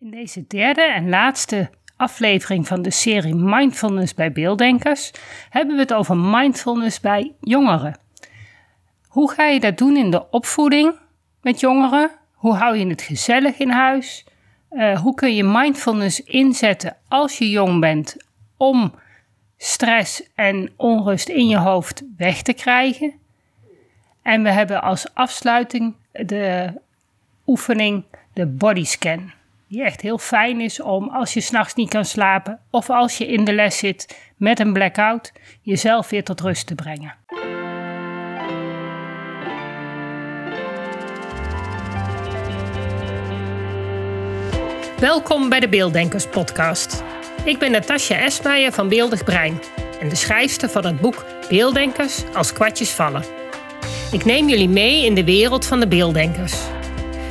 In deze derde en laatste aflevering van de serie Mindfulness bij beelddenkers hebben we het over mindfulness bij jongeren. Hoe ga je dat doen in de opvoeding met jongeren? Hoe hou je het gezellig in huis? Uh, hoe kun je mindfulness inzetten als je jong bent om stress en onrust in je hoofd weg te krijgen? En we hebben als afsluiting de oefening de bodyscan. Die echt heel fijn is om als je s'nachts niet kan slapen of als je in de les zit met een blackout, jezelf weer tot rust te brengen. Welkom bij de Beelddenkers podcast. Ik ben Natasja Esmeijer van Beeldig Brein en de schrijfster van het boek Beelddenkers als kwartjes vallen. Ik neem jullie mee in de wereld van de beelddenkers.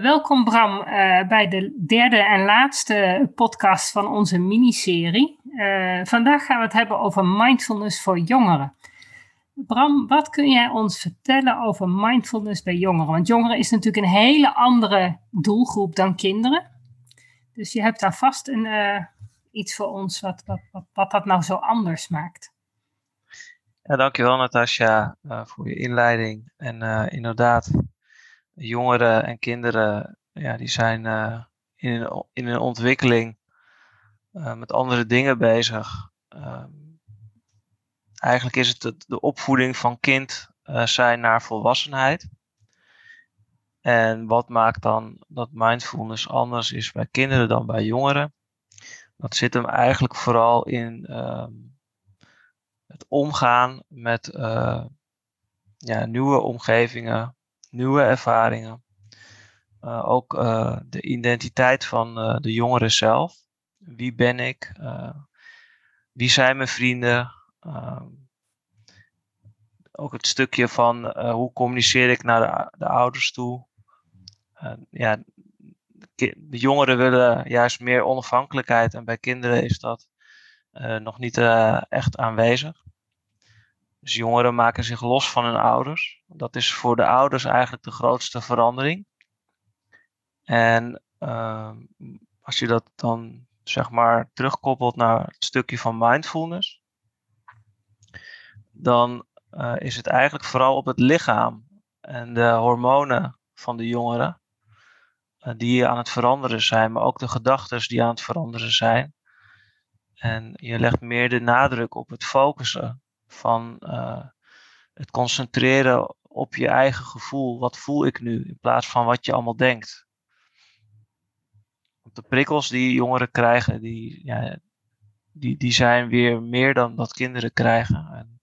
Welkom Bram uh, bij de derde en laatste podcast van onze miniserie. Uh, vandaag gaan we het hebben over mindfulness voor jongeren. Bram, wat kun jij ons vertellen over mindfulness bij jongeren? Want jongeren is natuurlijk een hele andere doelgroep dan kinderen. Dus je hebt daar vast een, uh, iets voor ons wat, wat, wat, dat nou zo anders maakt. Ja, dankjewel Natasja voor je inleiding. En inderdaad, jongeren en kinderen, ja, die zijn uh, in, een, in een ontwikkeling uh, met andere dingen bezig. Uh, eigenlijk is het de, opvoeding van kind eh, zijn naar volwassenheid. En wat maakt dan dat mindfulness anders is bij kinderen dan bij jongeren? Dat zit hem eigenlijk vooral in ehm, het omgaan met ja, nieuwe omgevingen, nieuwe ervaringen. Uh, ook uh, de identiteit van uh, de jongeren zelf. Wie ben ik? wie zijn mijn vrienden? Ehm, ook het stukje van hoe communiceer ik naar de, de ouders toe? ja, de jongeren willen juist meer onafhankelijkheid en bij kinderen is dat nog niet echt aanwezig. Dus jongeren maken zich los van hun ouders. Dat is voor de ouders eigenlijk de grootste verandering. En uh, als je dat dan zeg maar terugkoppelt naar het stukje van mindfulness, dan uh, is het eigenlijk vooral op het lichaam en de hormonen van de jongeren uh, die aan het veranderen zijn, maar ook de gedachten die aan het veranderen zijn. En je legt meer de nadruk op het focussen van uh, het concentreren op je eigen gevoel. Wat voel ik nu? In plaats van wat je allemaal denkt. De prikkels die jongeren krijgen, die, ja, die, die zijn weer meer dan dat kinderen krijgen. En,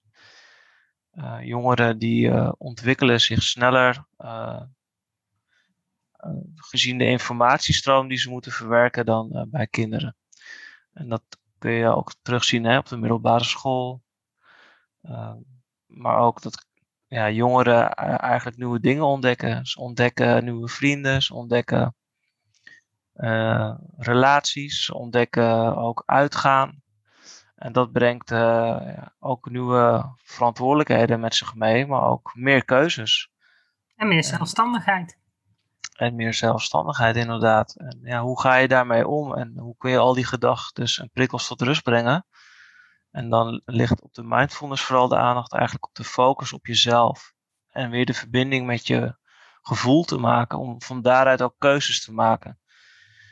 uh, jongeren die uh, ontwikkelen zich sneller gezien de informatiestroom die ze moeten verwerken dan bij kinderen. En dat kun je ook terugzien hè, op de middelbare school, maar ook dat ja, jongeren eigenlijk nieuwe dingen ontdekken. Ze ontdekken nieuwe vrienden, ze ontdekken uh, relaties, ze ontdekken ook uitgaan. En dat brengt uh, ja, ook nieuwe verantwoordelijkheden met zich mee, maar ook meer keuzes. En meer zelfstandigheid. En meer zelfstandigheid, inderdaad. En ja, hoe ga je daarmee om en hoe kun je al die gedachten en prikkels tot rust brengen? En dan ligt op de mindfulness vooral de aandacht eigenlijk op de focus op jezelf. En weer de verbinding met je gevoel te maken, om van daaruit ook keuzes te maken.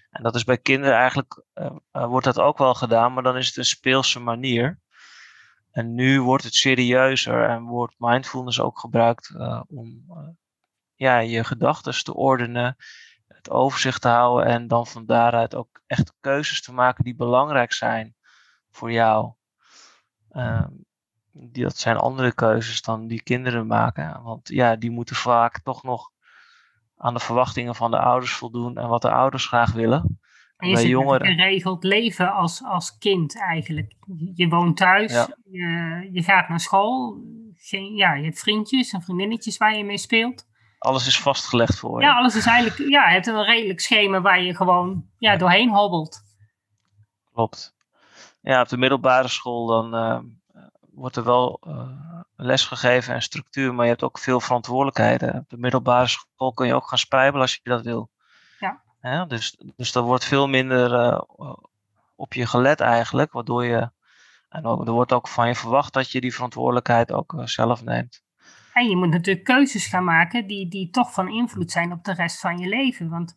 En dat is bij kinderen eigenlijk, uh, uh, wordt dat ook wel gedaan, maar dan is het een speelse manier. En nu wordt het serieuzer en wordt mindfulness ook gebruikt uh, om ja, je gedachten te ordenen, het overzicht te houden en dan van daaruit ook echt keuzes te maken die belangrijk zijn voor jou. Die, dat zijn andere keuzes dan die kinderen maken. Want ja, die moeten vaak toch nog aan de verwachtingen van de ouders voldoen en wat de ouders graag willen. En je bij zit jongeren. een geregeld leven als, als kind eigenlijk. Je woont thuis, Ja. je, je gaat naar school, geen, ja, je hebt vriendjes en vriendinnetjes waar je mee speelt. Alles is vastgelegd voor je. Ja, alles is eigenlijk, ja, je hebt een redelijk schema waar je gewoon ja, doorheen hobbelt. Klopt. Ja, op de middelbare school dan eh, wordt er wel eh, les gegeven en structuur, maar je hebt ook veel verantwoordelijkheden. Op de middelbare school kun je ook gaan spijbelen als je dat wil. Ja. Ja, dus, dus er wordt veel minder eh, op je gelet eigenlijk, waardoor je, en ook, er wordt ook van je verwacht dat je die verantwoordelijkheid ook zelf neemt. En je moet natuurlijk keuzes gaan maken die, die toch van invloed zijn op de rest van je leven. Want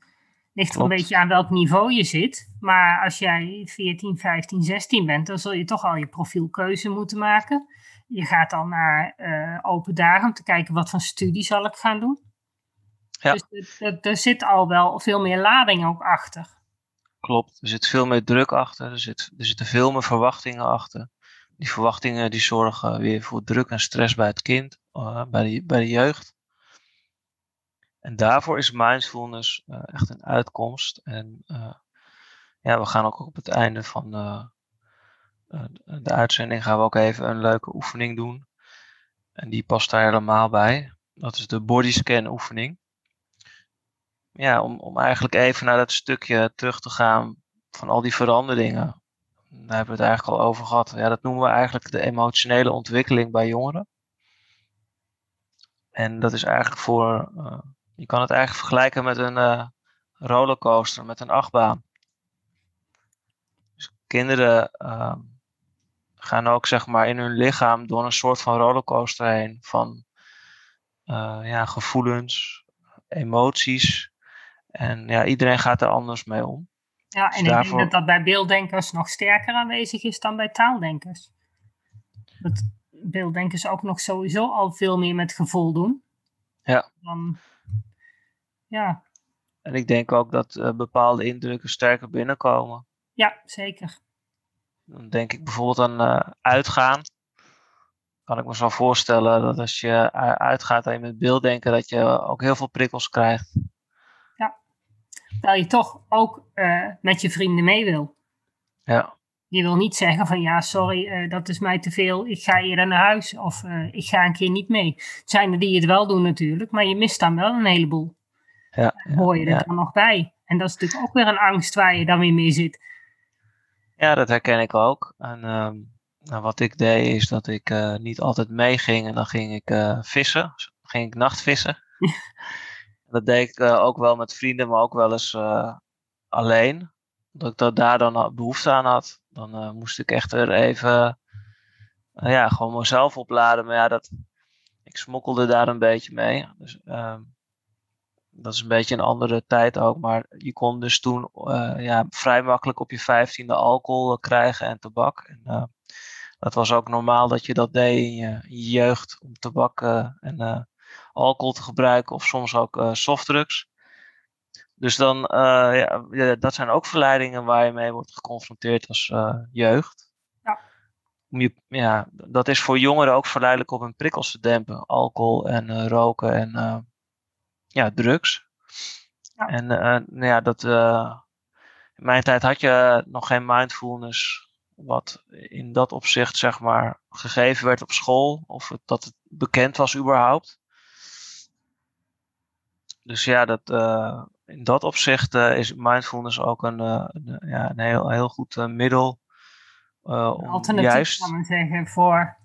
ligt er een beetje aan welk niveau je zit. Maar als jij 14, 15, 16 bent, dan zul je toch al je profielkeuze moeten maken. Je gaat dan naar eh, open dagen om te kijken wat voor studie zal ik gaan doen. Ja. Dus er zit al wel veel meer lading ook achter. Klopt, er zit veel meer druk achter, er, zit, er zitten veel meer verwachtingen achter. Die verwachtingen die zorgen weer voor druk en stress bij het kind, eh, bij, de, bij de jeugd. En daarvoor is mindfulness eh, echt een uitkomst. En eh, ja, we gaan ook op het einde van eh, de uitzending gaan we ook even een leuke oefening doen. En die past daar helemaal bij. Dat is de bodyscan oefening ja, om, om eigenlijk even naar dat stukje terug te gaan van al die veranderingen. Daar hebben we het eigenlijk al over gehad. Ja, dat noemen we eigenlijk de emotionele ontwikkeling bij jongeren. En dat is eigenlijk voor, je kan het eigenlijk vergelijken met een eh, rollercoaster, met een achtbaan. Dus kinderen ehm, gaan ook zeg maar in hun lichaam door een soort van rollercoaster heen van eh, ja, gevoelens, emoties. En ja, iedereen gaat er anders mee om. Ja, Dus en ik daarvoor- denk dat dat bij beelddenkers nog sterker aanwezig is dan bij taaldenkers. Dat beelddenkers ook nog sowieso al veel meer met gevoel doen. Ja. Dan, ja, En ik denk ook dat eh, bepaalde indrukken sterker binnenkomen. ja, zeker. Dan denk ik bijvoorbeeld aan eh, uitgaan. Kan ik me zo voorstellen dat als je eh, uitgaat en je met beelddenken, dat je ook heel veel prikkels krijgt. Terwijl je toch ook met je vrienden mee wil. Ja, Je wil niet zeggen van ja, sorry, dat is mij te veel, ik ga eerder naar huis of ik ga een keer niet mee. Het zijn er die het wel doen natuurlijk, maar je mist dan wel een heleboel. Ja, Hoor je er dan nog bij? En dat is natuurlijk ook weer een angst waar je dan weer mee zit. ja, dat herken ik ook. En ehm, nou, wat ik deed is dat ik eh, niet altijd meeging en dan ging ik eh, vissen. Dan ging ik nachtvissen. dat deed ik eh, ook wel met vrienden, maar ook wel eens alleen. Dat ik dat daar dan behoefte aan had. Dan moest ik echt er even, ja, gewoon mezelf opladen. Maar ja, dat, ik smokkelde daar een beetje mee. Dus ehm, dat is een beetje een andere tijd ook. Maar je kon dus toen eh, ja, vrij makkelijk op je vijftiende alcohol eh, krijgen en tabak. En, eh, dat was ook normaal dat je dat deed in je, in je jeugd om tabak en alcohol te gebruiken of soms ook softdrugs. Dus dan, ja, dat zijn ook verleidingen waar je mee wordt geconfronteerd als jeugd. Ja. Om je, ja, dat is voor jongeren ook verleidelijk om hun prikkels te dempen. Alcohol en roken en ja, drugs. Ja. En eh, nou ja, dat, eh, in mijn tijd had je nog geen mindfulness wat in dat opzicht zeg maar gegeven werd op school. Of het, dat het bekend was überhaupt. Dus ja, dat, eh, in dat opzicht is mindfulness ook een, een, ja, een heel, heel goed middel. om alternatief juist, kan men zeggen voor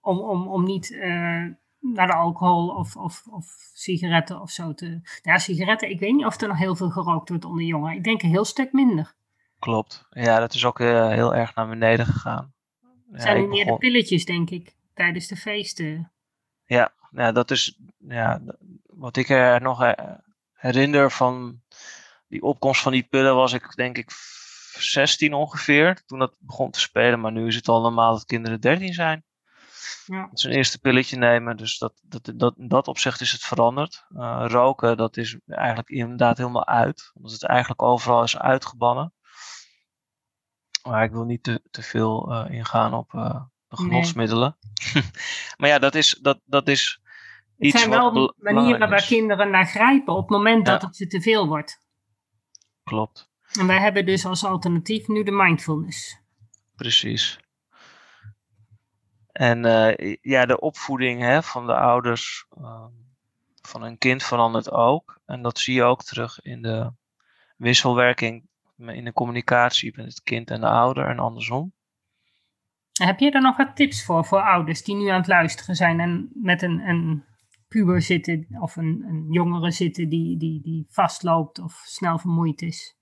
om, om, om niet naar de alcohol of, of, of sigaretten of zo te. Ja, sigaretten, ik weet niet of er nog heel veel gerookt wordt onder jongeren. Ik denk een heel stuk minder. klopt. Ja, dat is ook eh, heel erg naar beneden gegaan. Het zijn meer de pilletjes, denk ik, tijdens de feesten. Ja, ja, dat is ja, wat ik er nog eh, herinner van die opkomst van die pillen was ik denk ik f- 16 ongeveer toen dat begon te spelen. Maar nu is het al normaal dat kinderen 13 zijn. Ja. Een eerste pilletje nemen. Dus dat, dat, dat, in dat opzicht is het veranderd. Eh, roken, dat is eigenlijk inderdaad helemaal uit. Omdat het eigenlijk overal is uitgebannen. Maar ik wil niet te, te veel eh, ingaan op eh, de Nee. genotsmiddelen. maar ja, dat is, dat, dat is Het iets zijn wat wel manieren waar kinderen naar grijpen op het moment dat het ze te veel wordt. Klopt. En wij hebben dus als alternatief nu de mindfulness. Precies. En uh, ja, de opvoeding hè, van de ouders uh, van een kind verandert ook. En dat zie je ook terug in de wisselwerking in de communicatie met het kind en de ouder en andersom. Heb je er nog wat tips voor, voor ouders die nu aan het luisteren zijn en met een, een puber zitten of een, een jongere zitten die, die, die vastloopt of snel vermoeid is?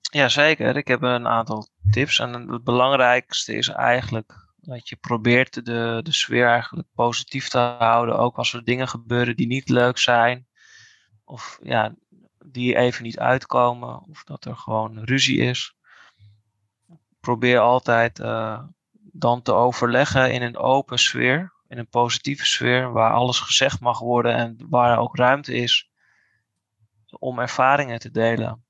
Jazeker, ik heb een aantal tips. En het belangrijkste is eigenlijk dat je probeert de, de sfeer eigenlijk positief te houden. Ook als er dingen gebeuren die niet leuk zijn. Of ja, die even niet uitkomen. Of dat er gewoon ruzie is. Probeer altijd uh, dan te overleggen in een open sfeer. In een positieve sfeer. Waar alles gezegd mag worden. En waar ook ruimte is om ervaringen te delen.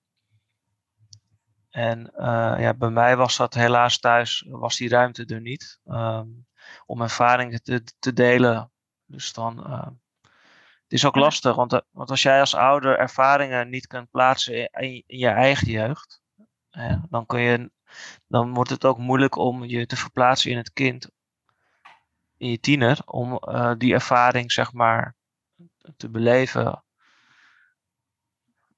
En uh, ja, bij mij was dat helaas thuis, was die ruimte er niet. Um, om ervaringen te, te delen. Dus dan. Uh, het is ook lastig, want, uh, want als jij als ouder ervaringen niet kunt plaatsen in, in je eigen jeugd, dan, kun je, dan wordt het ook moeilijk om je te verplaatsen in het kind, in je tiener, om die ervaring zeg maar te beleven.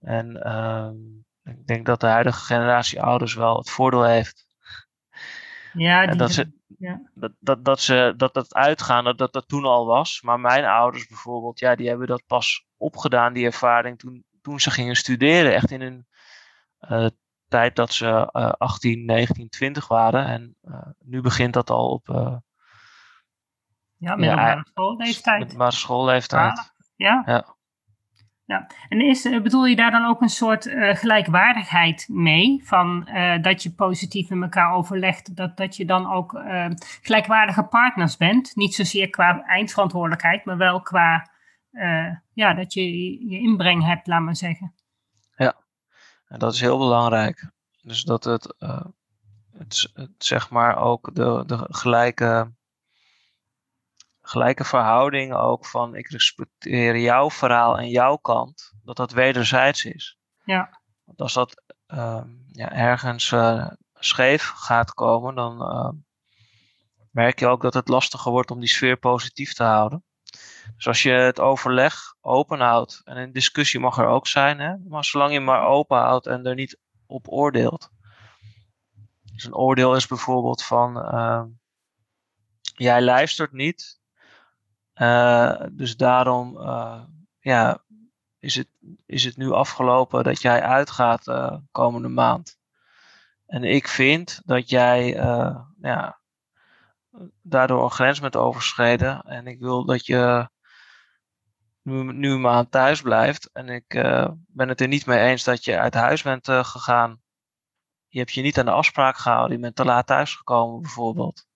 En um, ik denk dat de huidige generatie ouders wel het voordeel heeft. Ja, die dat, ze, ja. dat, dat, dat ze dat dat uitgaan, dat, dat dat toen al was. Maar mijn ouders bijvoorbeeld, ja, die hebben dat pas opgedaan, die ervaring, toen, toen ze gingen studeren. Echt in een uh, tijd dat ze uh, 18, 19, 20 waren. En uh, nu begint dat al op. Uh, ja, middelbare ja, schoolleeftijd. Middelbare schoolleeftijd. Ja. ja. Ja, en is, eh, bedoel je daar dan ook een soort uh, gelijkwaardigheid mee? Van uh, dat je positief met elkaar overlegt, dat, dat je dan ook gelijkwaardige partners bent? Niet zozeer qua eindverantwoordelijkheid, maar wel qua ja, dat je je inbreng hebt, laat maar zeggen. Ja, dat is heel belangrijk. Dus dat het, het, het zeg maar ook de, de gelijke gelijke verhouding ook van ik respecteer jouw verhaal en jouw kant, dat dat wederzijds is. Ja. Want als dat uh, ja, ergens uh, scheef gaat komen, dan uh, merk je ook dat het lastiger wordt om die sfeer positief te houden. Dus als je het overleg open houdt, en een discussie mag er ook zijn, hè, maar zolang je maar open houdt en er niet op oordeelt. Dus een oordeel is bijvoorbeeld van, ehm, jij luistert niet, dus daarom uh, ja, is, het, is het nu afgelopen dat jij uitgaat uh, komende maand. En ik vind dat jij ja, daardoor een grens bent overschreden. En ik wil dat je nu, nu een maand thuis blijft. En ik ben het er niet mee eens dat je uit huis bent gegaan. Je hebt je niet aan de afspraak gehouden. Je bent te laat thuisgekomen bijvoorbeeld.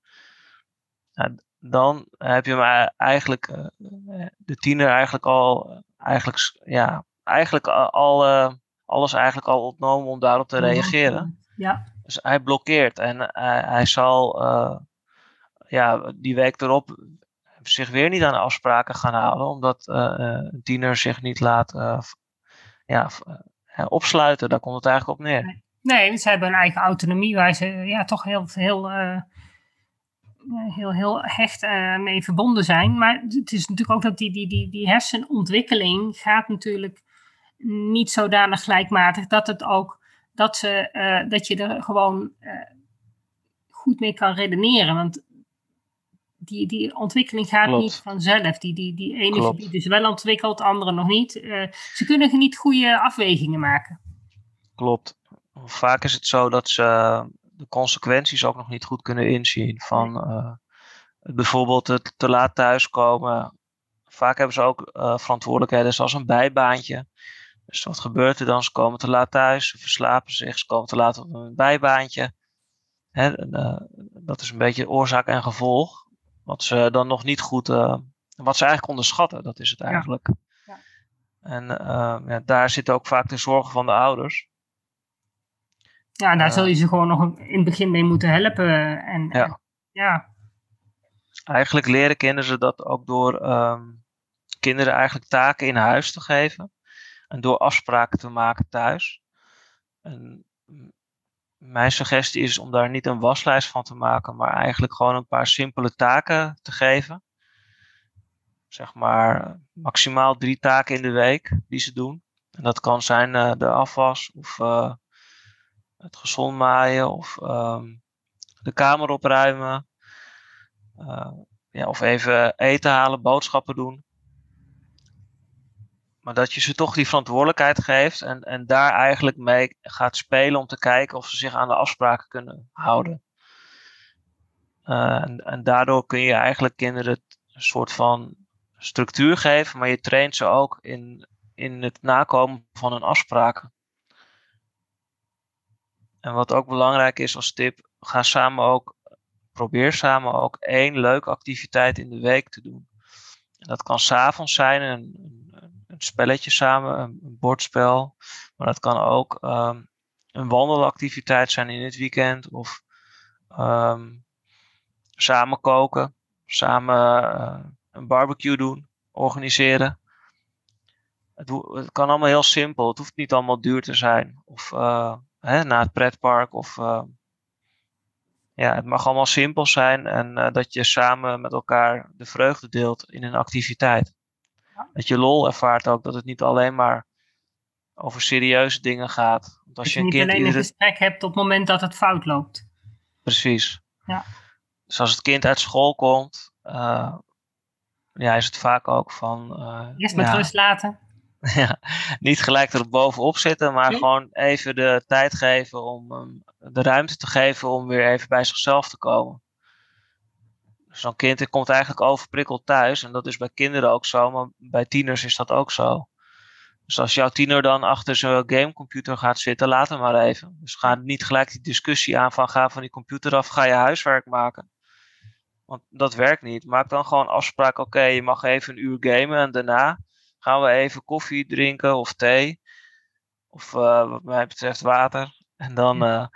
Ja, dan heb je hem eigenlijk, uh, de tiener eigenlijk al, eigenlijk, ja, eigenlijk al, uh, alles eigenlijk al ontnomen om daarop te reageren. Ja. Dus hij blokkeert en hij, hij zal, uh, ja, die week erop zich weer niet aan de afspraken gaan houden, omdat een tiener zich niet laat ja, opsluiten. Daar komt het eigenlijk op neer. Nee, ze hebben een eigen autonomie waar ze ja, toch heel, heel heel, heel hecht uh, mee verbonden zijn. Maar het is natuurlijk ook dat die, die, die, die hersenontwikkeling gaat natuurlijk niet zodanig gelijkmatig dat het ook dat, ze, uh, dat je er gewoon uh, goed mee kan redeneren. Want die, die ontwikkeling gaat Klopt. niet vanzelf. Die, die, die ene Klopt. gebied is wel ontwikkeld, andere nog niet. ze kunnen niet goede afwegingen maken. Klopt. Vaak is het zo dat ze de consequenties ook nog niet goed kunnen inzien. Van uh, bijvoorbeeld het te laat thuiskomen. Vaak hebben ze ook uh, verantwoordelijkheden zoals een bijbaantje. Dus wat gebeurt er dan? Ze komen te laat thuis, ze verslapen zich, ze komen te laat op een bijbaantje. Hè, uh, dat is een beetje oorzaak en gevolg. Wat ze dan nog niet goed, wat ze eigenlijk onderschatten, dat is het eigenlijk. Ja. Ja. En ja, daar zit ook vaak de zorgen van de ouders. Ja, daar zul je ze gewoon nog in het begin mee moeten helpen. En, ja. En, ja. Eigenlijk leren kinderen ze dat ook door um, kinderen eigenlijk taken in huis te geven. En door afspraken te maken thuis. En mijn suggestie is om daar niet een waslijst van te maken, maar eigenlijk gewoon een paar simpele taken te geven. Zeg maar maximaal drie taken in de week die ze doen. En dat kan zijn uh, de afwas of uh, het gezond maaien of um, de kamer opruimen. Uh, ja, of even eten halen, boodschappen doen. Maar dat je ze toch die verantwoordelijkheid geeft en, en daar eigenlijk mee gaat spelen om te kijken of ze zich aan de afspraken kunnen houden. Uh, en, en, daardoor kun je eigenlijk kinderen een soort van structuur geven, maar je traint ze ook in, in het nakomen van hun afspraken. En wat ook belangrijk is als tip, ga samen ook, probeer samen ook één leuke activiteit in de week te doen. En dat kan s'avonds zijn, een, een spelletje samen, een, bordspel. Maar dat kan ook um, een wandelactiviteit zijn in het weekend. Of um, samen koken, samen uh, een barbecue doen, organiseren. Het, kan allemaal heel simpel. Het hoeft niet allemaal duur te zijn. Of uh, hè, naar het pretpark. Of uh, ja, het mag allemaal simpel zijn. En uh, dat je samen met elkaar de vreugde deelt in een activiteit. Dat je lol ervaart ook. Dat het niet alleen maar over serieuze dingen gaat. Want als dat je, een kind alleen een gesprek hebt op het moment dat het fout loopt. Precies. Ja. Dus als het kind uit school komt, uh, ja, is het vaak ook van. Uh, Eerst met ja, rust laten. ja, niet gelijk er bovenop zitten, maar nee. gewoon even de tijd geven om um, de ruimte te geven om weer even bij zichzelf te komen. Zo'n kind komt eigenlijk overprikkeld thuis. En dat is bij kinderen ook zo, maar bij tieners is dat ook zo. Dus als jouw tiener dan achter zijn gamecomputer gaat zitten, laat hem maar even. Dus ga niet gelijk die discussie aan van ga van die computer af, ga je huiswerk maken. Want dat werkt niet. Maak dan gewoon afspraak, oké, okay, je mag even een uur gamen en daarna gaan we even koffie drinken of thee. Of uh, wat mij betreft water. En dan uh,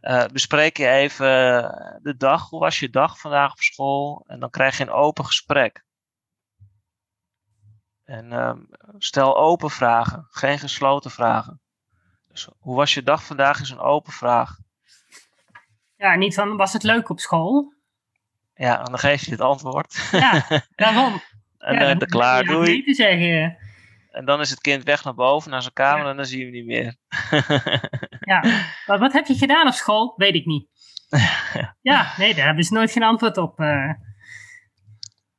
uh, bespreek je even de dag. Hoe was je dag vandaag op school? En dan krijg je een open gesprek. En uh, stel open vragen, geen gesloten vragen. Dus hoe was je dag vandaag is een open vraag. Ja, niet van was het leuk op school? Ja, dan geef je het antwoord. Ja, daarom. En ja, dan, dan klaar, doei. Te zeggen. En dan is het kind weg naar boven, naar zijn kamer ja. en dan zie je hem niet meer. ja, maar wat heb je gedaan op school? Weet ik niet. ja, nee, daar hebben ze nooit geen antwoord op. Uh.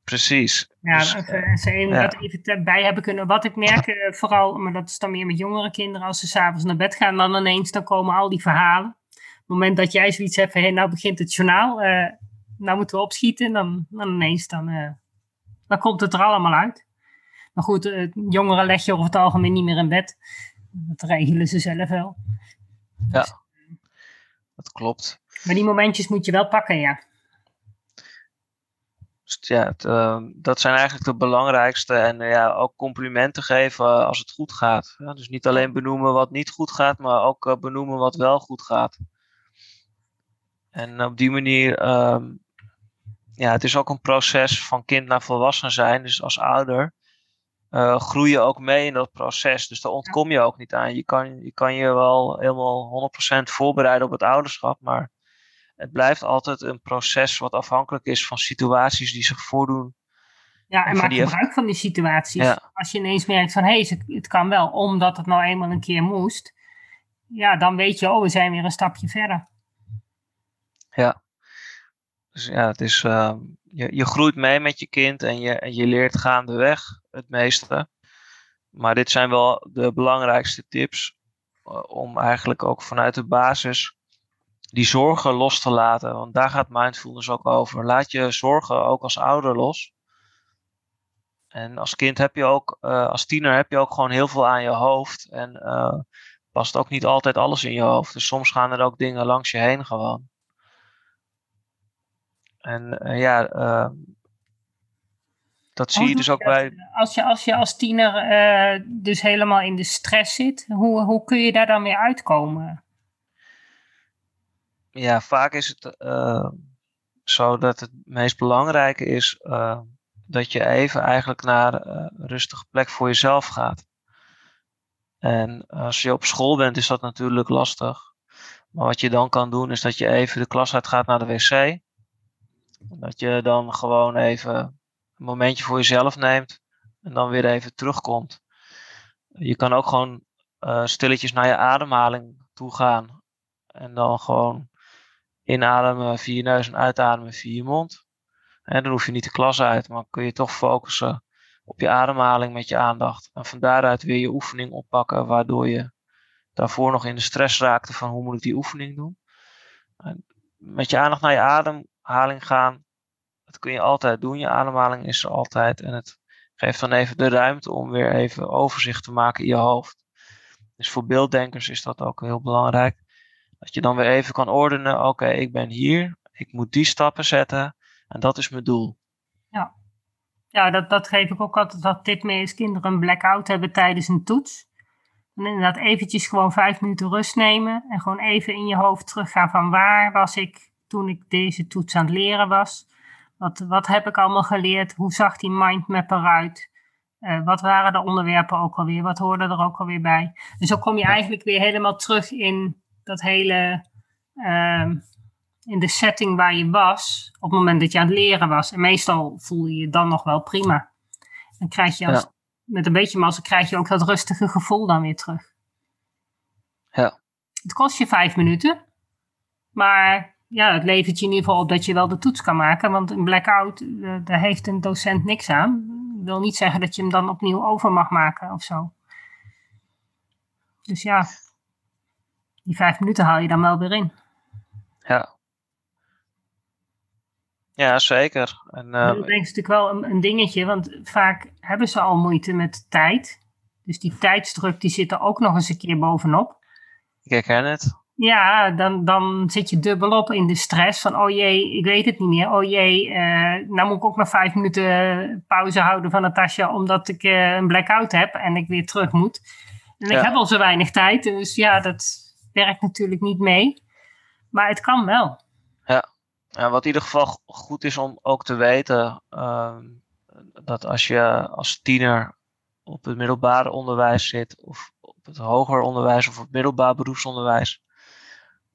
Precies. Ja, dus, uh, ze even, ja. wat even bij hebben kunnen. Wat ik merk, uh, vooral, maar dat is dan meer met jongere kinderen, als ze s'avonds naar bed gaan, dan ineens dan komen al die verhalen. Op het moment dat jij zoiets hebt van, hey, nou begint het journaal, nou moeten we opschieten, dan, dan ineens dan, dan komt het er allemaal uit. Maar goed, uh, jongeren leg je over het algemeen niet meer in bed. Dat regelen ze zelf wel. Ja, dat klopt. Maar die momentjes moet je wel pakken, ja. Dus ja, het, uh, dat zijn eigenlijk de belangrijkste. En uh, ja, ook complimenten geven als het goed gaat. Ja, dus niet alleen benoemen wat niet goed gaat, maar ook benoemen wat wel goed gaat. En op die manier, ehm, ja, het is ook een proces van kind naar volwassen zijn. Dus als ouder uh, groei je ook mee in dat proces. Dus daar ontkom je ook niet aan. Je kan je, kan je wel helemaal 100% voorbereiden op het ouderschap, maar het blijft altijd een proces wat afhankelijk is van situaties die zich voordoen. Ja, en, en maak gebruik van die situaties. Ja. Als je ineens merkt van, hé, hey, het kan wel, omdat het nou eenmaal een keer moest. Ja, dan weet je, oh, we zijn weer een stapje verder. Ja. Dus ja, het is, uh, je, je groeit mee met je kind en je, en je leert gaandeweg het meeste. Maar dit zijn wel de belangrijkste tips uh, om eigenlijk ook vanuit de basis die zorgen los te laten. Want daar gaat mindfulness ook over. Laat je zorgen ook als ouder los. En als kind heb je ook, uh, als tiener heb je ook gewoon heel veel aan je hoofd. En past ook niet altijd alles in je hoofd. Dus soms gaan er ook dingen langs je heen gewoon. En uh, ja, uh, dat zie je dus ook bij. Als je als, je als tiener uh, dus helemaal in de stress zit, hoe, hoe kun je daar dan weer uitkomen? Ja, vaak is het zo dat het meest belangrijke is dat je even eigenlijk naar een rustige plek voor jezelf gaat. En als je op school bent, is dat natuurlijk lastig. Maar wat je dan kan doen, is dat je even de klas uitgaat naar de wc. Dat je dan gewoon even een momentje voor jezelf neemt. En dan weer even terugkomt. Je kan ook gewoon uh, stilletjes naar je ademhaling toe gaan. En dan gewoon inademen via je neus en uitademen via je mond. En dan hoef je niet de klas uit, maar kun je toch focussen op je ademhaling met je aandacht. En van daaruit weer je oefening oppakken, waardoor je daarvoor nog in de stress raakte van hoe moet ik die oefening doen. En met je aandacht naar je ademhaling gaan, dat kun je altijd doen. Je ademhaling is er altijd en het geeft dan even de ruimte om weer even overzicht te maken in je hoofd. Dus voor beelddenkers is dat ook heel belangrijk. Dat je dan weer even kan ordenen, oké, ik ben hier, ik moet die stappen zetten en dat is mijn doel. Ja, ja dat, dat geef ik ook altijd dat tip mee als kinderen een blackout hebben tijdens een toets. En inderdaad eventjes gewoon vijf minuten rust nemen en gewoon even in je hoofd teruggaan van waar was ik toen ik deze toets aan het leren was. Wat, wat heb ik allemaal geleerd? Hoe zag die mindmap eruit? Uh, wat waren de onderwerpen ook alweer? Wat hoorde er ook alweer bij? En zo kom je eigenlijk weer helemaal terug in dat hele, uh, in de setting waar je was op het moment dat je aan het leren was. En meestal voel je je dan nog wel prima. Dan krijg je als, met een beetje mazzel krijg je ook dat rustige gevoel dan weer terug. Ja. Het kost je vijf minuten, maar ja, het levert je in ieder geval op dat je wel de toets kan maken. Want een blackout, uh, daar heeft een docent niks aan. Dat wil niet zeggen dat je hem dan opnieuw over mag maken of zo. Dus ja, die vijf minuten haal je dan wel weer in. Ja. Ja, zeker. En, uh, dat is natuurlijk wel een, een, dingetje, want vaak hebben ze al moeite met tijd. Dus die tijdsdruk die zit er ook nog eens een keer bovenop. Ik herken het. Ja, dan, dan zit je dubbelop in de stress van, oh jee, ik weet het niet meer. Oh jee, uh, nou moet ik ook nog vijf minuten pauze houden van Natasja, omdat ik uh, een blackout heb en ik weer terug moet. En ik heb al zo weinig tijd, dus ja, dat werkt natuurlijk niet mee. Maar het kan wel. Ja, ja wat in ieder geval goed is om ook te weten, uh, dat als je als tiener op het middelbare onderwijs zit, of op het hoger onderwijs of op het middelbaar beroepsonderwijs,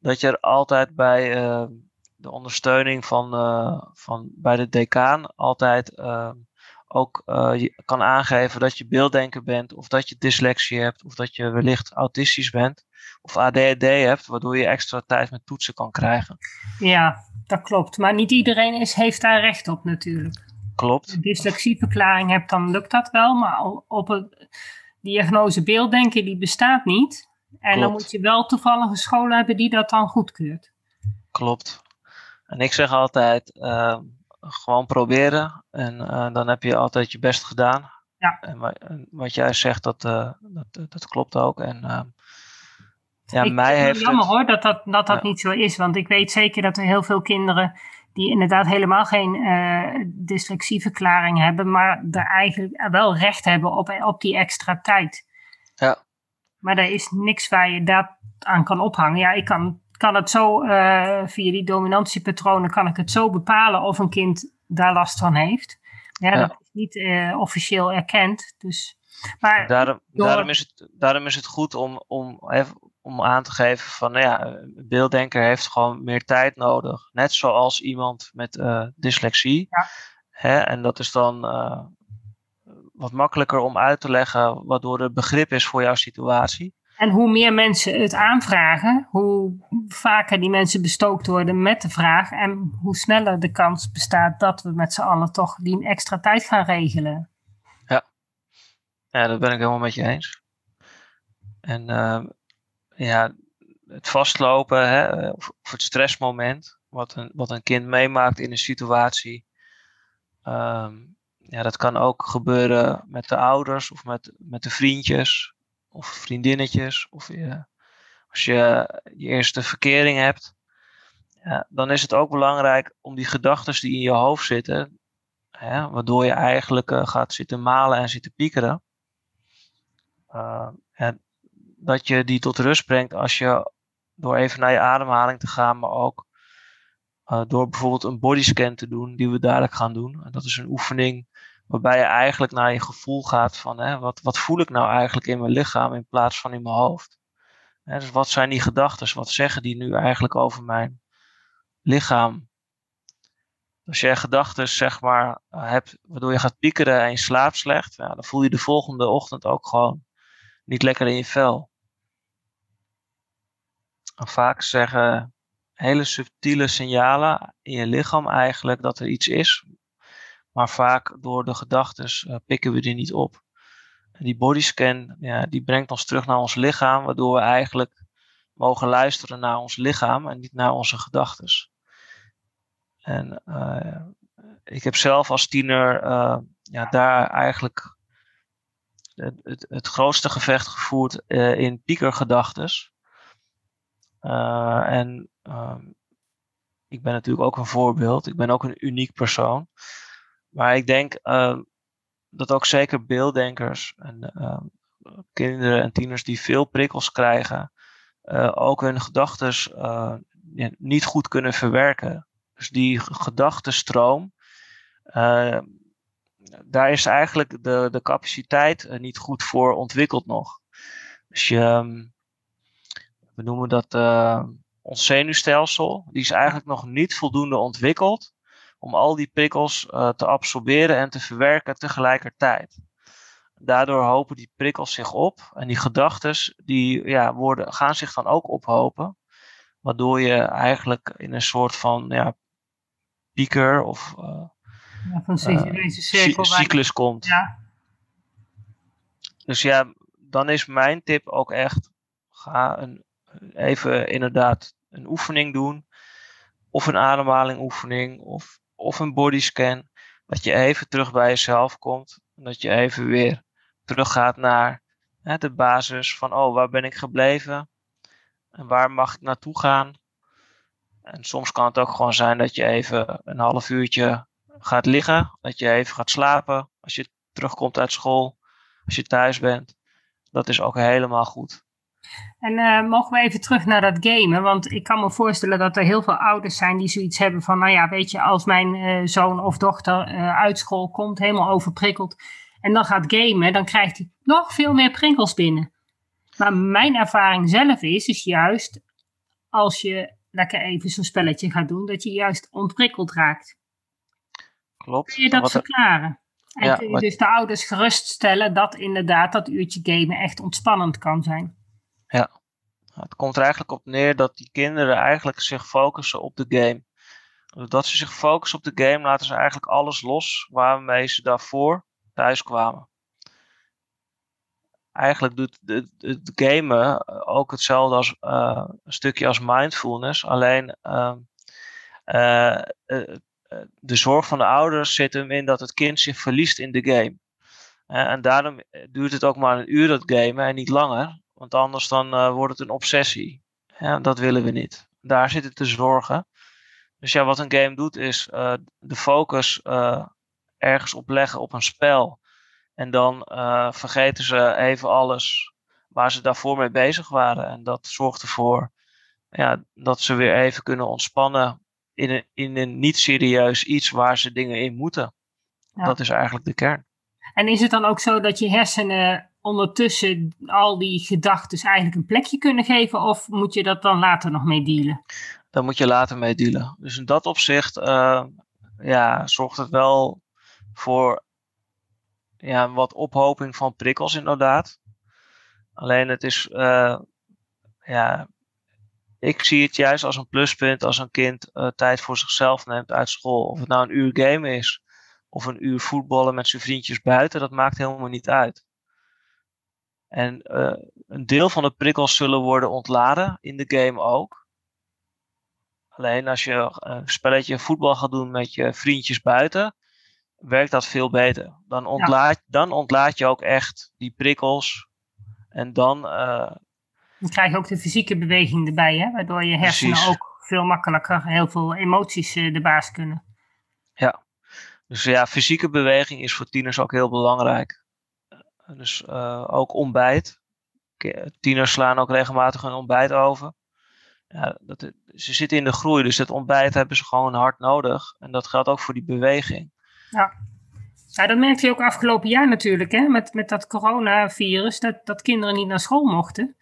dat je er altijd bij uh, de ondersteuning van, uh, van bij de decaan altijd uh, ook je kan aangeven dat je beelddenker bent, of dat je dyslexie hebt, of dat je wellicht autistisch bent, of ADHD hebt, waardoor je extra tijd met toetsen kan krijgen. Ja, dat klopt. Maar niet iedereen is, heeft daar recht op natuurlijk. Klopt. Als je dyslexieverklaring hebt, dan lukt dat wel, maar op het diagnose beelddenken die bestaat niet. En dan moet je wel toevallig een school hebben die dat dan goedkeurt. Klopt. En ik zeg altijd, uh, gewoon proberen. En uh, dan heb je altijd je best gedaan. Ja. En wat jij zegt, dat, uh, dat, dat klopt ook. En ehm, ja, ik mij heeft het jammer hoor dat dat, dat, dat ja. niet zo is. Want ik weet zeker dat er heel veel kinderen die inderdaad helemaal geen uh, dyslexieverklaring hebben, maar er eigenlijk wel recht hebben op, op die extra tijd. Maar er is niks waar je dat aan kan ophangen. Ja, ik kan, kan het zo, uh, via die dominantiepatronen, kan ik het zo bepalen of een kind daar last van heeft. Ja, ja. dat is niet uh, officieel erkend. Dus, maar daarom, door... daarom, is het, daarom is het goed om, om, even, om aan te geven van, nou ja, een beelddenker heeft gewoon meer tijd nodig. Net zoals iemand met uh, dyslexie. Ja. Hè? En dat is dan wat makkelijker om uit te leggen, waardoor er begrip is voor jouw situatie. En hoe meer mensen het aanvragen, hoe vaker die mensen bestookt worden met de vraag en hoe sneller de kans bestaat dat we met z'n allen toch die extra tijd gaan regelen. Ja, ja dat ben ik helemaal met je eens. En uh, ja, het vastlopen hè, of, of, het stressmoment, wat een, wat een kind meemaakt in een situatie. Um, ja, dat kan ook gebeuren met de ouders of met, met de vriendjes of vriendinnetjes. Of als je je eerste verkering hebt, ja, dan is het ook belangrijk om die gedachten die in je hoofd zitten, hè, waardoor je eigenlijk uh, gaat zitten malen en zitten piekeren, uh, dat je die tot rust brengt als je door even naar je ademhaling te gaan, maar ook uh, door bijvoorbeeld een bodyscan te doen, die we dadelijk gaan doen. En dat is een oefening Waarbij je eigenlijk naar je gevoel gaat van hè, wat, wat voel ik nou eigenlijk in mijn lichaam in plaats van in mijn hoofd. Hè, dus wat zijn die gedachten? Wat zeggen die nu eigenlijk over mijn lichaam? Als je gedachten zeg maar hebt waardoor je gaat piekeren en je slaapt slecht, ja, dan voel je de volgende ochtend ook gewoon niet lekker in je vel. En vaak zeggen hele subtiele signalen in je lichaam eigenlijk dat er iets is. Maar vaak door de gedachten uh, pikken we die niet op. En die bodyscan ja, die brengt ons terug naar ons lichaam, waardoor we eigenlijk mogen luisteren naar ons lichaam en niet naar onze gedachten. En uh, ik heb zelf als tiener uh, ja, daar eigenlijk het, het, het, grootste gevecht gevoerd in piekergedachtes. en ehm, ik ben natuurlijk ook een voorbeeld. Ik ben ook een uniek persoon. Maar ik denk ehm, dat ook zeker beelddenkers en ehm, kinderen en tieners die veel prikkels krijgen, ook hun gedachten niet goed kunnen verwerken. Dus die gedachtenstroom, uh, daar is eigenlijk de, de capaciteit uh, niet goed voor ontwikkeld nog. Dus je, we noemen dat ons zenuwstelsel, die is eigenlijk nog niet voldoende ontwikkeld om al die prikkels te absorberen en te verwerken tegelijkertijd. Daardoor hopen die prikkels zich op en die gedachten die ja, worden, gaan zich dan ook ophopen. Waardoor je eigenlijk in een soort van ja, pieker of uh, ja, van cirkel cyclus komt. Ja. Dus ja, dan is mijn tip ook echt, ga een, even inderdaad een oefening doen. Of een ademhaling oefening of, of een bodyscan. Dat je even terug bij jezelf komt. En dat je even weer teruggaat naar hè, de basis van, oh, waar ben ik gebleven? En waar mag ik naartoe gaan? En soms kan het ook gewoon zijn dat je even een half uurtje gaat liggen. Dat je even gaat slapen als je terugkomt uit school. Als je thuis bent. Dat is ook helemaal goed. En uh, mogen we even terug naar dat gamen? Want ik kan me voorstellen dat er heel veel ouders zijn die zoiets hebben van... Nou ja, weet je, als mijn uh, zoon of dochter uh, uit school komt, helemaal overprikkeld... en dan gaat gamen, dan krijgt hij nog veel meer prikkels binnen. Maar mijn ervaring zelf is, is juist als je lekker even zo'n spelletje gaat doen, dat je juist ontprikkeld raakt. Klopt. Kun je dat verklaren? En ja, kun je dus de ouders geruststellen dat inderdaad dat uurtje gamen echt ontspannend kan zijn. Ja, het komt er eigenlijk op neer dat die kinderen eigenlijk zich focussen op de game. Doordat ze zich focussen op de game, laten ze eigenlijk alles los waarmee ze daarvoor thuis kwamen eigenlijk doet het gamen ook hetzelfde als uh, een stukje als mindfulness. Alleen uh, uh, de zorg van de ouders zit hem in dat het kind zich verliest in de game. en daarom duurt het ook maar een uur dat gamen en niet langer. Want anders dan wordt het een obsessie. Ja, dat willen we niet. Daar zit het te zorgen. Dus ja, wat een game doet is de focus ergens op leggen op een spel en dan vergeten ze even alles waar ze daarvoor mee bezig waren. En dat zorgt ervoor ja, dat ze weer even kunnen ontspannen in een, in een niet serieus iets waar ze dingen in moeten. Dat is eigenlijk de kern. En is het dan ook zo dat je hersenen ondertussen al die gedachten eigenlijk een plekje kunnen geven? Of moet je dat dan later nog mee dealen? Dan moet je later mee dealen. Dus in dat opzicht uh, ja, zorgt het wel voor ja, wat ophoping van prikkels inderdaad. Alleen het is, uh, ja, ik zie het juist als een pluspunt als een kind uh, tijd voor zichzelf neemt uit school. Of het nou een uur game is, of een uur voetballen met zijn vriendjes buiten, dat maakt helemaal niet uit. En uh, een deel van de prikkels zullen worden ontladen in de game ook. Alleen als je een spelletje voetbal gaat doen met je vriendjes buiten, werkt dat veel beter. Dan ontlaat, dan ontlaat je ook echt die prikkels. En dan. Uh, dan krijg je ook de fysieke beweging erbij, hè? waardoor je hersenen ook veel makkelijker heel veel emoties uh, de baas kunnen. Ja, dus ja, fysieke beweging is voor tieners ook heel belangrijk. Dus uh, ook ontbijt. Tieners slaan ook regelmatig hun ontbijt over. Ja, dat, ze zitten in de groei, dus het ontbijt hebben ze gewoon hard nodig. En dat geldt ook voor die beweging. Ja. Ja, dat merkte je ook afgelopen jaar natuurlijk, hè, met, met dat coronavirus, dat, dat kinderen niet naar school mochten.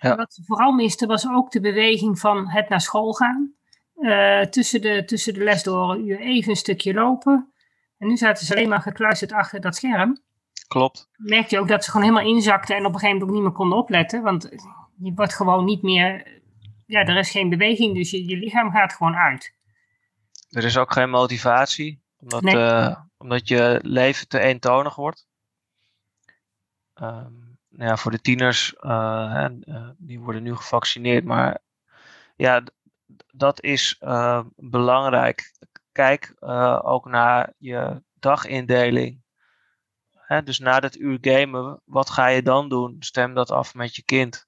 Ja. Wat ze vooral misten was ook de beweging van het naar school gaan. Uh, tussen, de, tussen de les door een uur even een stukje lopen. En nu zaten ze alleen maar gekluisterd achter dat scherm. Klopt. Merkte je ook dat ze gewoon helemaal inzakten en op een gegeven moment ook niet meer konden opletten. Want je wordt gewoon niet meer, ja, er is geen beweging, dus je, je lichaam gaat gewoon uit. Er is ook geen motivatie, omdat, uh, omdat je leven te eentonig wordt. Um, nou ja, voor de tieners, uh, hè, uh, die worden nu gevaccineerd, maar ja, dat is belangrijk. Kijk ook naar je dagindeling. Hè, dus na dat uur gamen, wat ga je dan doen? Stem dat af met je kind.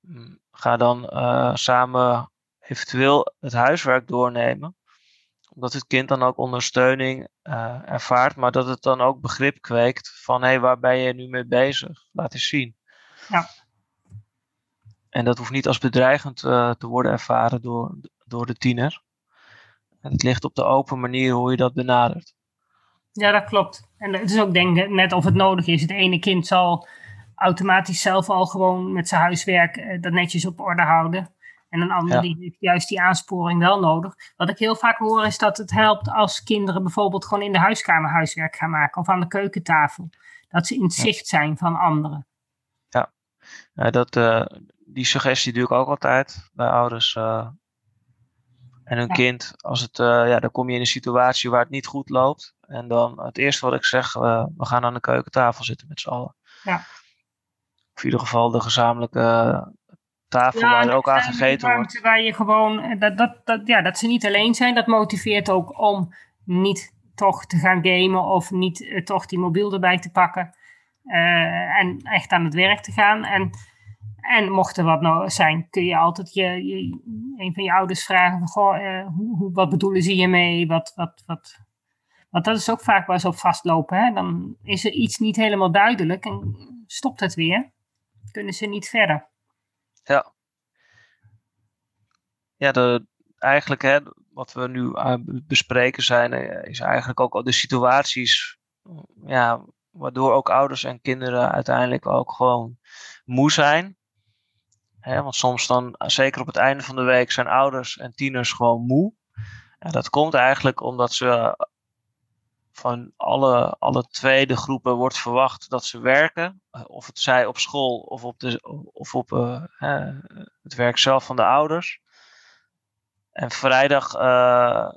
Mm, ga dan samen eventueel het huiswerk doornemen omdat het kind dan ook ondersteuning uh, ervaart, maar dat het dan ook begrip kweekt van hé, hey, waar ben je nu mee bezig? Laat eens zien. Ja. En dat hoeft niet als bedreigend uh, te worden ervaren door, door de tiener. En het ligt op de open manier hoe je dat benadert. Ja, dat klopt. En het is ook denk ik net of het nodig is. Het ene kind zal automatisch zelf al gewoon met zijn huiswerk uh, dat netjes op orde houden. En een ander die heeft juist die aansporing wel nodig. Wat ik heel vaak hoor is dat het helpt als kinderen bijvoorbeeld gewoon in de huiskamer huiswerk gaan maken of aan de keukentafel. Dat ze in het zicht zijn van anderen. Ja, ja dat, uh, die suggestie doe ik ook altijd bij ouders. Uh, en hun kind, als het, uh, ja, dan kom je in een situatie waar het niet goed loopt. En dan het eerste wat ik zeg, we gaan aan de keukentafel zitten met z'n allen. Ja. Of in ieder geval de gezamenlijke tafel ja, waar er ook aan gegeten wordt. Waar je gewoon, eh, dat, dat, dat, ja, dat ze niet alleen zijn, dat motiveert ook om niet toch te gaan gamen of niet uh, toch die mobiel erbij te pakken. Uh, en echt aan het werk te gaan. En, en mocht er wat nou zijn, kun je altijd je, je een van je ouders vragen: van, goh, uh, hoe, hoe, wat bedoelen ze hiermee? Wat, wat, wat, want dat is ook vaak waar ze op vastlopen. Hè? Dan is er iets niet helemaal duidelijk en stopt het weer. Kunnen ze niet verder. Ja. Ja, eigenlijk hè, wat we nu aan bespreken zijn, eh, is eigenlijk ook de situaties ja, waardoor ook ouders en kinderen uiteindelijk ook gewoon moe zijn. Want soms dan, zeker op het einde van de week, zijn ouders en tieners gewoon moe. En dat komt eigenlijk omdat ze van alle, alle tweede groepen wordt verwacht dat ze werken. Eh, of het zij op school of op, de, of op uh, het werk zelf van de ouders. En vrijdag, uh,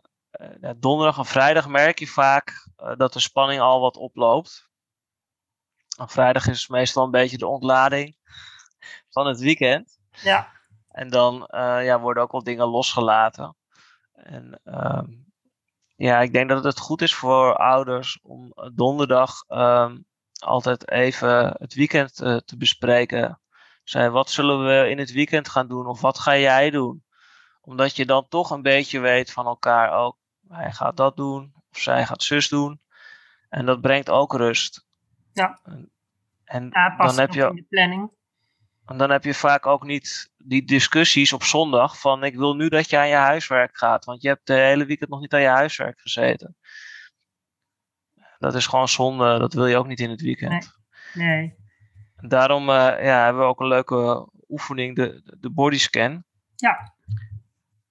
donderdag en vrijdag merk je vaak dat de spanning al wat oploopt. En vrijdag is meestal een beetje de ontlading van het weekend. Ja. En dan ja, worden ook wel dingen losgelaten. En ehm, ja, ik denk dat het goed is voor ouders om donderdag um, altijd even het weekend uh, te bespreken. Wat zullen we in het weekend gaan doen of wat ga jij doen? Omdat je dan toch een beetje weet van elkaar ook, hij gaat dat doen of zij gaat zus doen. En dat brengt ook rust. Ja. En, ja, dan heb je. In de planning. En dan heb je vaak ook niet die discussies op zondag van ik wil nu dat je aan je huiswerk gaat, want je hebt de hele weekend nog niet aan je huiswerk gezeten. Dat is gewoon zonde, dat wil je ook niet in het weekend. Nee. nee. Daarom uh, ja, hebben we ook een leuke oefening, de, de bodyscan. Ja.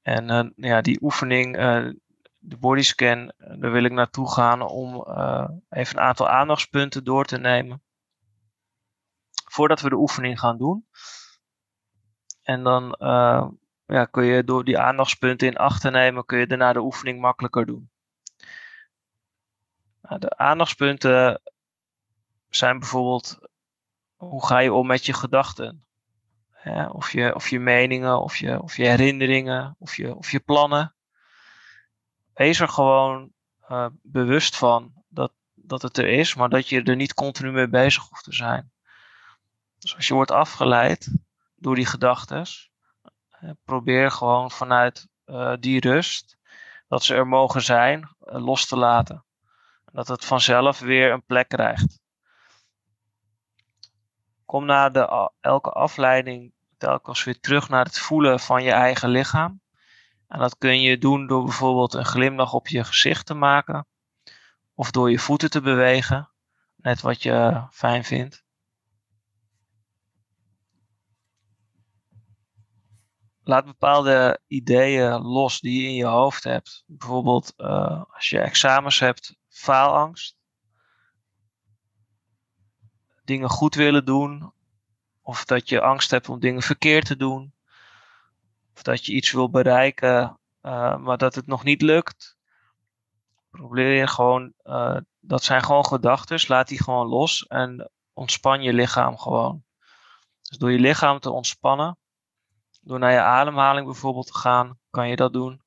En uh, ja, die oefening, uh, de bodyscan, daar wil ik naartoe gaan om even een aantal aandachtspunten door te nemen voordat we de oefening gaan doen. En dan uh, ja, kun je door die aandachtspunten in acht te nemen, kun je daarna de oefening makkelijker doen. Nou, de aandachtspunten zijn bijvoorbeeld, hoe ga je om met je gedachten? Of, je, of je meningen, of je, of je herinneringen, of je, of je plannen. Wees er gewoon uh, bewust van dat, dat het er is, maar dat je er niet continu mee bezig hoeft te zijn. Dus als je wordt afgeleid door die gedachten, probeer gewoon vanuit uh, die rust, dat ze er mogen zijn, uh, los te laten. Dat het vanzelf weer een plek krijgt. Kom na de, elke afleiding telkens weer terug naar het voelen van je eigen lichaam. En dat kun je doen door bijvoorbeeld een glimlach op je gezicht te maken. of door je voeten te bewegen, net wat je fijn vindt. Laat bepaalde ideeën los die je in je hoofd hebt. Bijvoorbeeld uh, als je examens hebt, faalangst. Dingen goed willen doen. Of dat je angst hebt om dingen verkeerd te doen. Of dat je iets wil bereiken, uh, maar dat het nog niet lukt. Probeer je gewoon, uh, dat zijn gewoon gedachten. Laat die gewoon los en ontspan je lichaam gewoon. Dus door je lichaam te ontspannen, door naar je ademhaling bijvoorbeeld te gaan, kan je dat doen.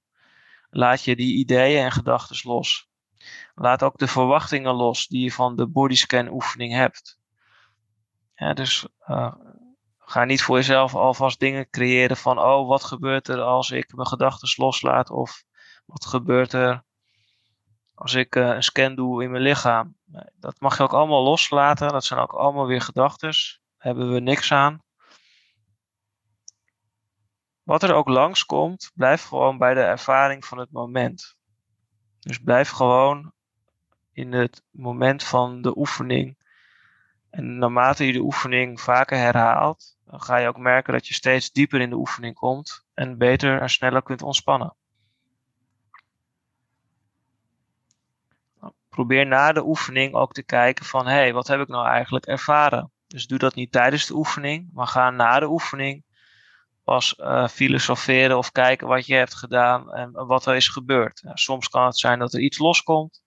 Laat je die ideeën en gedachten los. Laat ook de verwachtingen los die je van de bodyscan oefening hebt. Ja, dus uh, ga niet voor jezelf alvast dingen creëren van, oh, wat gebeurt er als ik mijn gedachten loslaat? Of wat gebeurt er als ik uh, een scan doe in mijn lichaam? Dat mag je ook allemaal loslaten. Dat zijn ook allemaal weer gedachten. Hebben we niks aan. Wat er ook langskomt, blijf gewoon bij de ervaring van het moment. Dus blijf gewoon in het moment van de oefening. En naarmate je de oefening vaker herhaalt, dan ga je ook merken dat je steeds dieper in de oefening komt en beter en sneller kunt ontspannen. Probeer na de oefening ook te kijken van hé, hey, wat heb ik nou eigenlijk ervaren? Dus doe dat niet tijdens de oefening, maar ga na de oefening pas uh, filosoferen of kijken wat je hebt gedaan en wat er is gebeurd. Soms kan het zijn dat er iets loskomt.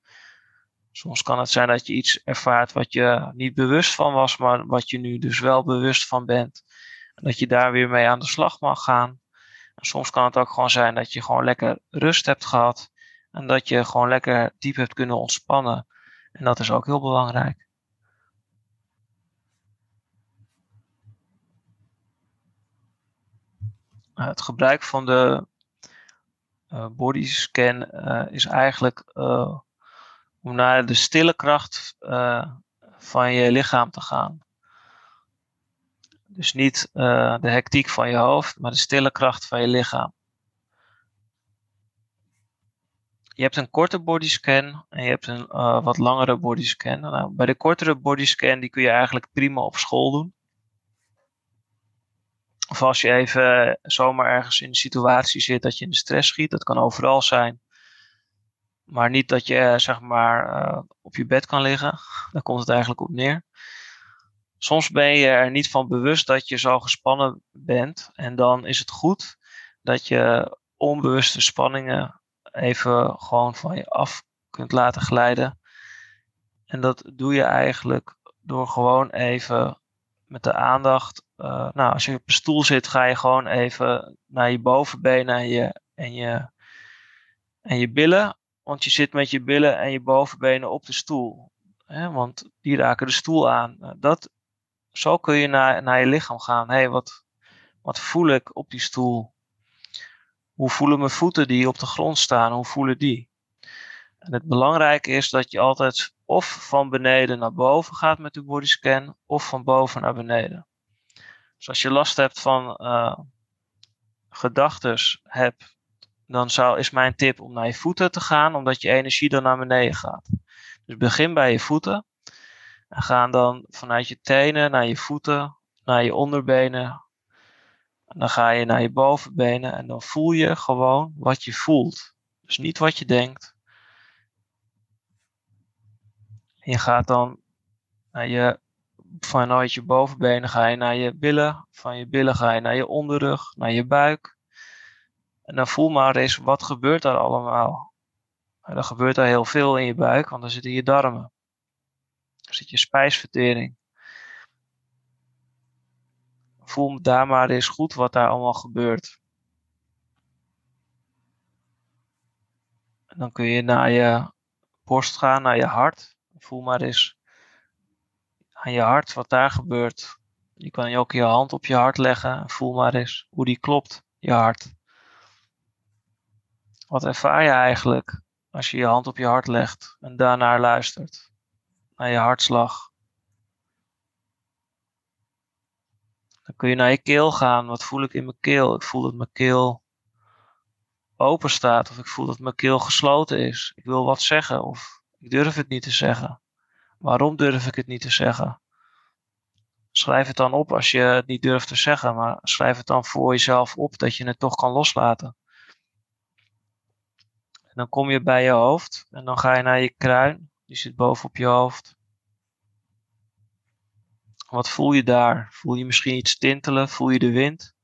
Soms kan het zijn dat je iets ervaart wat je niet bewust van was, maar wat je nu dus wel bewust van bent. En dat je daar weer mee aan de slag mag gaan. En soms kan het ook gewoon zijn dat je gewoon lekker rust hebt gehad. En dat je gewoon lekker diep hebt kunnen ontspannen. En dat is ook heel belangrijk. Het gebruik van de uh, bodyscan uh, is eigenlijk om naar de stille kracht van je lichaam te gaan. Dus niet de hectiek van je hoofd, maar de stille kracht van je lichaam. Je hebt een korte bodyscan en je hebt een wat langere bodyscan. Nou, bij de kortere bodyscan die kun je eigenlijk prima op school doen. Of als je even zomaar ergens in een situatie zit dat je in de stress schiet, dat kan overal zijn. Maar niet dat je zeg maar uh, op je bed kan liggen. Daar komt het eigenlijk op neer. Soms ben je er niet van bewust dat je zo gespannen bent. En dan is het goed dat je onbewuste spanningen even gewoon van je af kunt laten glijden. En dat doe je eigenlijk door gewoon even met de aandacht. Uh, nou, als je op een stoel zit, ga je gewoon even naar je bovenbenen en je, en je, en je billen. Want je zit met je billen en je bovenbenen op de stoel. Hè, want die raken de stoel aan. Nou, dat zo kun je naar, naar je lichaam gaan. Hé, hey, wat, wat voel ik op die stoel? Hoe voelen mijn voeten die op de grond staan? Hoe voelen die? En het belangrijke is dat je altijd of van beneden naar boven gaat met de bodyscan, of van boven naar beneden. Dus als je last hebt van uh, gedachten hebt, dan zou, is mijn tip om naar je voeten te gaan, omdat je energie dan naar beneden gaat. Dus begin bij je voeten. En gaan dan vanuit je tenen naar je voeten, naar je onderbenen. En dan ga je naar je bovenbenen en dan voel je gewoon wat je voelt. Dus niet wat je denkt. Je gaat dan naar je, vanuit je bovenbenen ga je naar je billen. Van je billen ga je naar je onderrug, naar je buik. En dan voel maar eens wat gebeurt er allemaal. En dan gebeurt er heel veel in je buik, want dan zitten je darmen. Dan zit je spijsvertering. Voel daar maar eens goed wat daar allemaal gebeurt. En dan kun je naar je borst gaan, naar je hart. Voel maar eens aan je hart wat daar gebeurt. Je kan ook je hand op je hart leggen. Voel maar eens hoe die klopt, je hart. Wat ervaar je eigenlijk als je je hand op je hart legt en daarnaar luistert? naar je hartslag. Dan kun je naar je keel gaan. Wat voel ik in mijn keel? Ik voel dat mijn keel open staat of ik voel dat mijn keel gesloten is. Ik wil wat zeggen of Ik durf het niet te zeggen. Waarom durf ik het niet te zeggen? Schrijf het dan op als je het niet durft te zeggen, maar schrijf het dan voor jezelf op dat je het toch kan loslaten. En dan kom je bij je hoofd en dan ga je naar je kruin, die zit bovenop je hoofd. Wat voel je daar? Voel je misschien iets tintelen? Voel je de wind?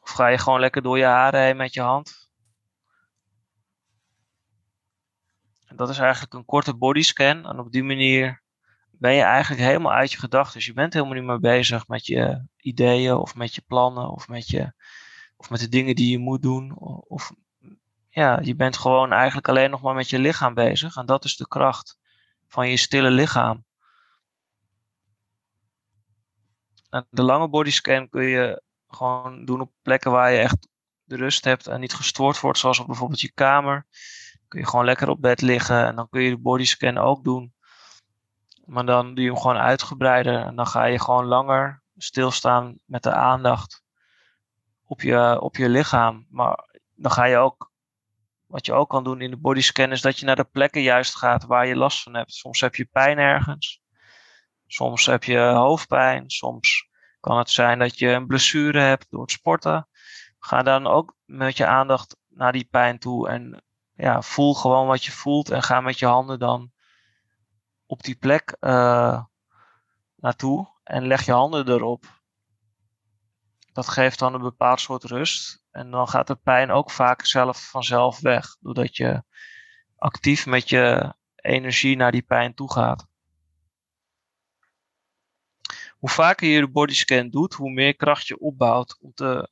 Of ga je gewoon lekker door je haren heen met je hand? En dat is eigenlijk een korte bodyscan. En op die manier ben je eigenlijk helemaal uit je gedachten. Dus je bent helemaal niet meer bezig met je ideeën of met je plannen of met, je, of met de dingen die je moet doen. Of ja, je bent gewoon eigenlijk alleen nog maar met je lichaam bezig. En dat is de kracht van je stille lichaam. En de lange bodyscan kun je gewoon doen op plekken waar je echt de rust hebt en niet gestoord wordt, zoals op bijvoorbeeld je kamer. Kun je gewoon lekker op bed liggen en dan kun je de bodyscan ook doen. Maar dan doe je hem gewoon uitgebreider en dan ga je gewoon langer stilstaan met de aandacht op je, op je lichaam. Maar dan ga je ook, wat je ook kan doen in de bodyscan, is dat je naar de plekken juist gaat waar je last van hebt. Soms heb je pijn ergens, soms heb je hoofdpijn, soms kan het zijn dat je een blessure hebt door het sporten. Ga dan ook met je aandacht naar die pijn toe en ja, voel gewoon wat je voelt en ga met je handen dan op die plek uh, naartoe en leg je handen erop. Dat geeft dan een bepaald soort rust. En dan gaat de pijn ook vaak zelf vanzelf weg. Doordat je actief met je energie naar die pijn toe gaat. Hoe vaker je de bodyscan doet, hoe meer kracht je opbouwt om te,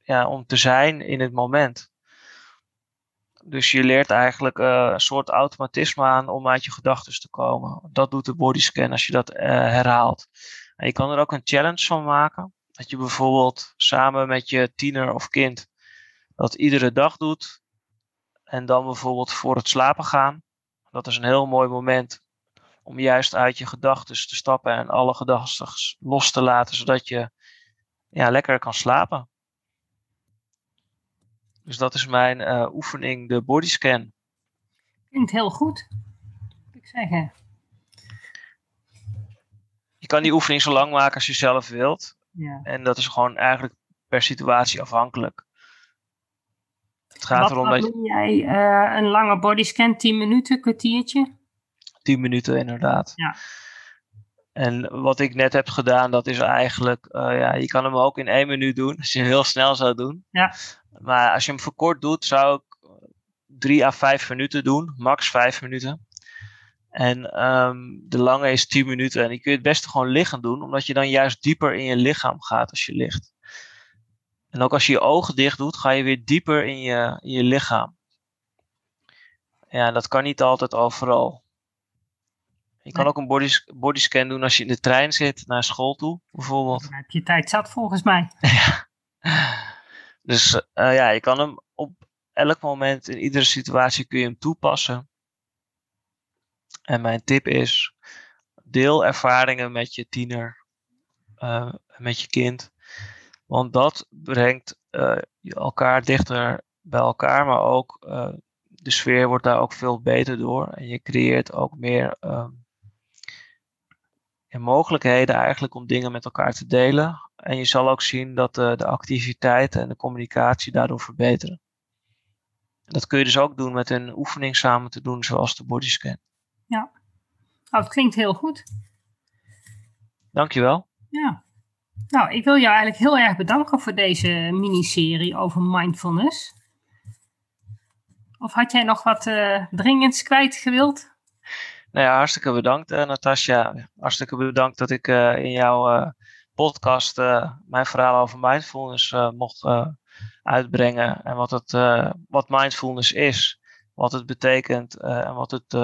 ja, om te zijn in het moment. Dus je leert eigenlijk uh, een soort automatisme aan om uit je gedachten te komen. Dat doet de bodyscan als je dat uh, herhaalt. En je kan er ook een challenge van maken. Dat je bijvoorbeeld samen met je tiener of kind dat iedere dag doet. En dan bijvoorbeeld voor het slapen gaan. Dat is een heel mooi moment om juist uit je gedachten te stappen en alle gedachten los te laten, zodat je ja, lekker kan slapen. Dus dat is mijn uh, oefening, de bodyscan. Klinkt heel goed, moet ik zeggen. Je kan die oefening zo lang maken als je zelf wilt. Ja. En dat is gewoon eigenlijk per situatie afhankelijk. Het gaat Wat erom dat doe jij uh, een lange bodyscan, 10 minuten, kwartiertje? 10 minuten inderdaad. Ja. En wat ik net heb gedaan, dat is eigenlijk, uh, ja, je kan hem ook in één minuut doen, als je hem heel snel zou doen. Ja. Maar als je hem verkort doet, zou ik drie à vijf minuten doen, max vijf minuten. En um, de lange is 10 minuten. En die kun je het beste gewoon liggend doen, omdat je dan juist dieper in je lichaam gaat als je ligt. En ook als je je ogen dicht doet, ga je weer dieper in je, in je lichaam. Ja, dat kan niet altijd overal. Je kan ook een body, bodyscan doen als je in de trein zit naar school toe, bijvoorbeeld. Dan heb je tijd zat volgens mij. ja. Dus uh, ja, je kan hem op elk moment, in iedere situatie kun je hem toepassen. En mijn tip is, deel ervaringen met je tiener, uh, met je kind. Want dat brengt uh, elkaar dichter bij elkaar, maar ook de sfeer wordt daar ook veel beter door. En je creëert ook meer ehm, mogelijkheden eigenlijk om dingen met elkaar te delen. En je zal ook zien dat de, de activiteiten en de communicatie daardoor verbeteren. Dat kun je dus ook doen met een oefening samen te doen, zoals de bodyscan. Ja, oh, het klinkt heel goed. Dankjewel. Ja. Nou, ik wil jou eigenlijk heel erg bedanken voor deze miniserie over mindfulness. Of had jij nog wat uh, dringends kwijt gewild? Nou ja, hartstikke bedankt, uh, Natasja. Hartstikke bedankt dat ik uh, in jouw podcast mijn verhaal over mindfulness mocht uitbrengen. En wat, het, wat mindfulness is, wat het betekent en wat het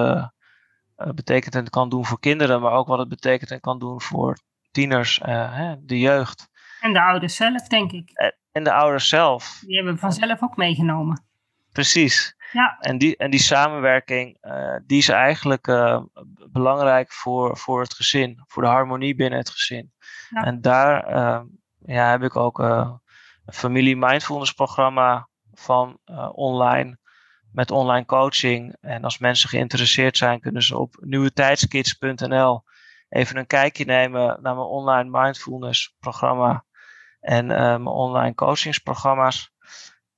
betekent en kan doen voor kinderen, maar ook wat het betekent en kan doen voor tieners, hè, de jeugd. En de ouders zelf, denk ik. En, en de ouders zelf. Die hebben we vanzelf ook meegenomen. Precies. Ja. En, die, en die samenwerking, uh, die is eigenlijk uh, belangrijk voor, voor het gezin, voor de harmonie binnen het gezin. Ja. En daar uh, ja, heb ik ook een familie mindfulness programma van online, met online coaching. En als mensen geïnteresseerd zijn, kunnen ze op nieuwetijdskids.nl even een kijkje nemen naar mijn online mindfulness programma en uh, mijn online coachingsprogramma's.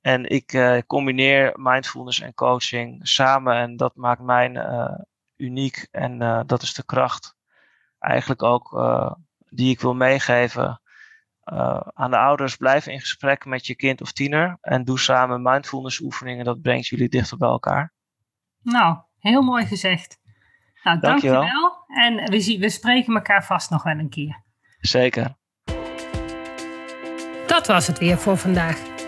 En ik uh, combineer mindfulness en coaching samen en dat maakt mij uh, uniek. En dat is de kracht eigenlijk ook die ik wil meegeven aan de ouders. Blijf in gesprek met je kind of tiener en doe samen mindfulness oefeningen. Dat brengt jullie dichter bij elkaar. Nou, heel mooi gezegd. Nou, dankjewel. dankjewel. En we, zien, we spreken elkaar vast nog wel een keer. Zeker. Dat was het weer voor vandaag.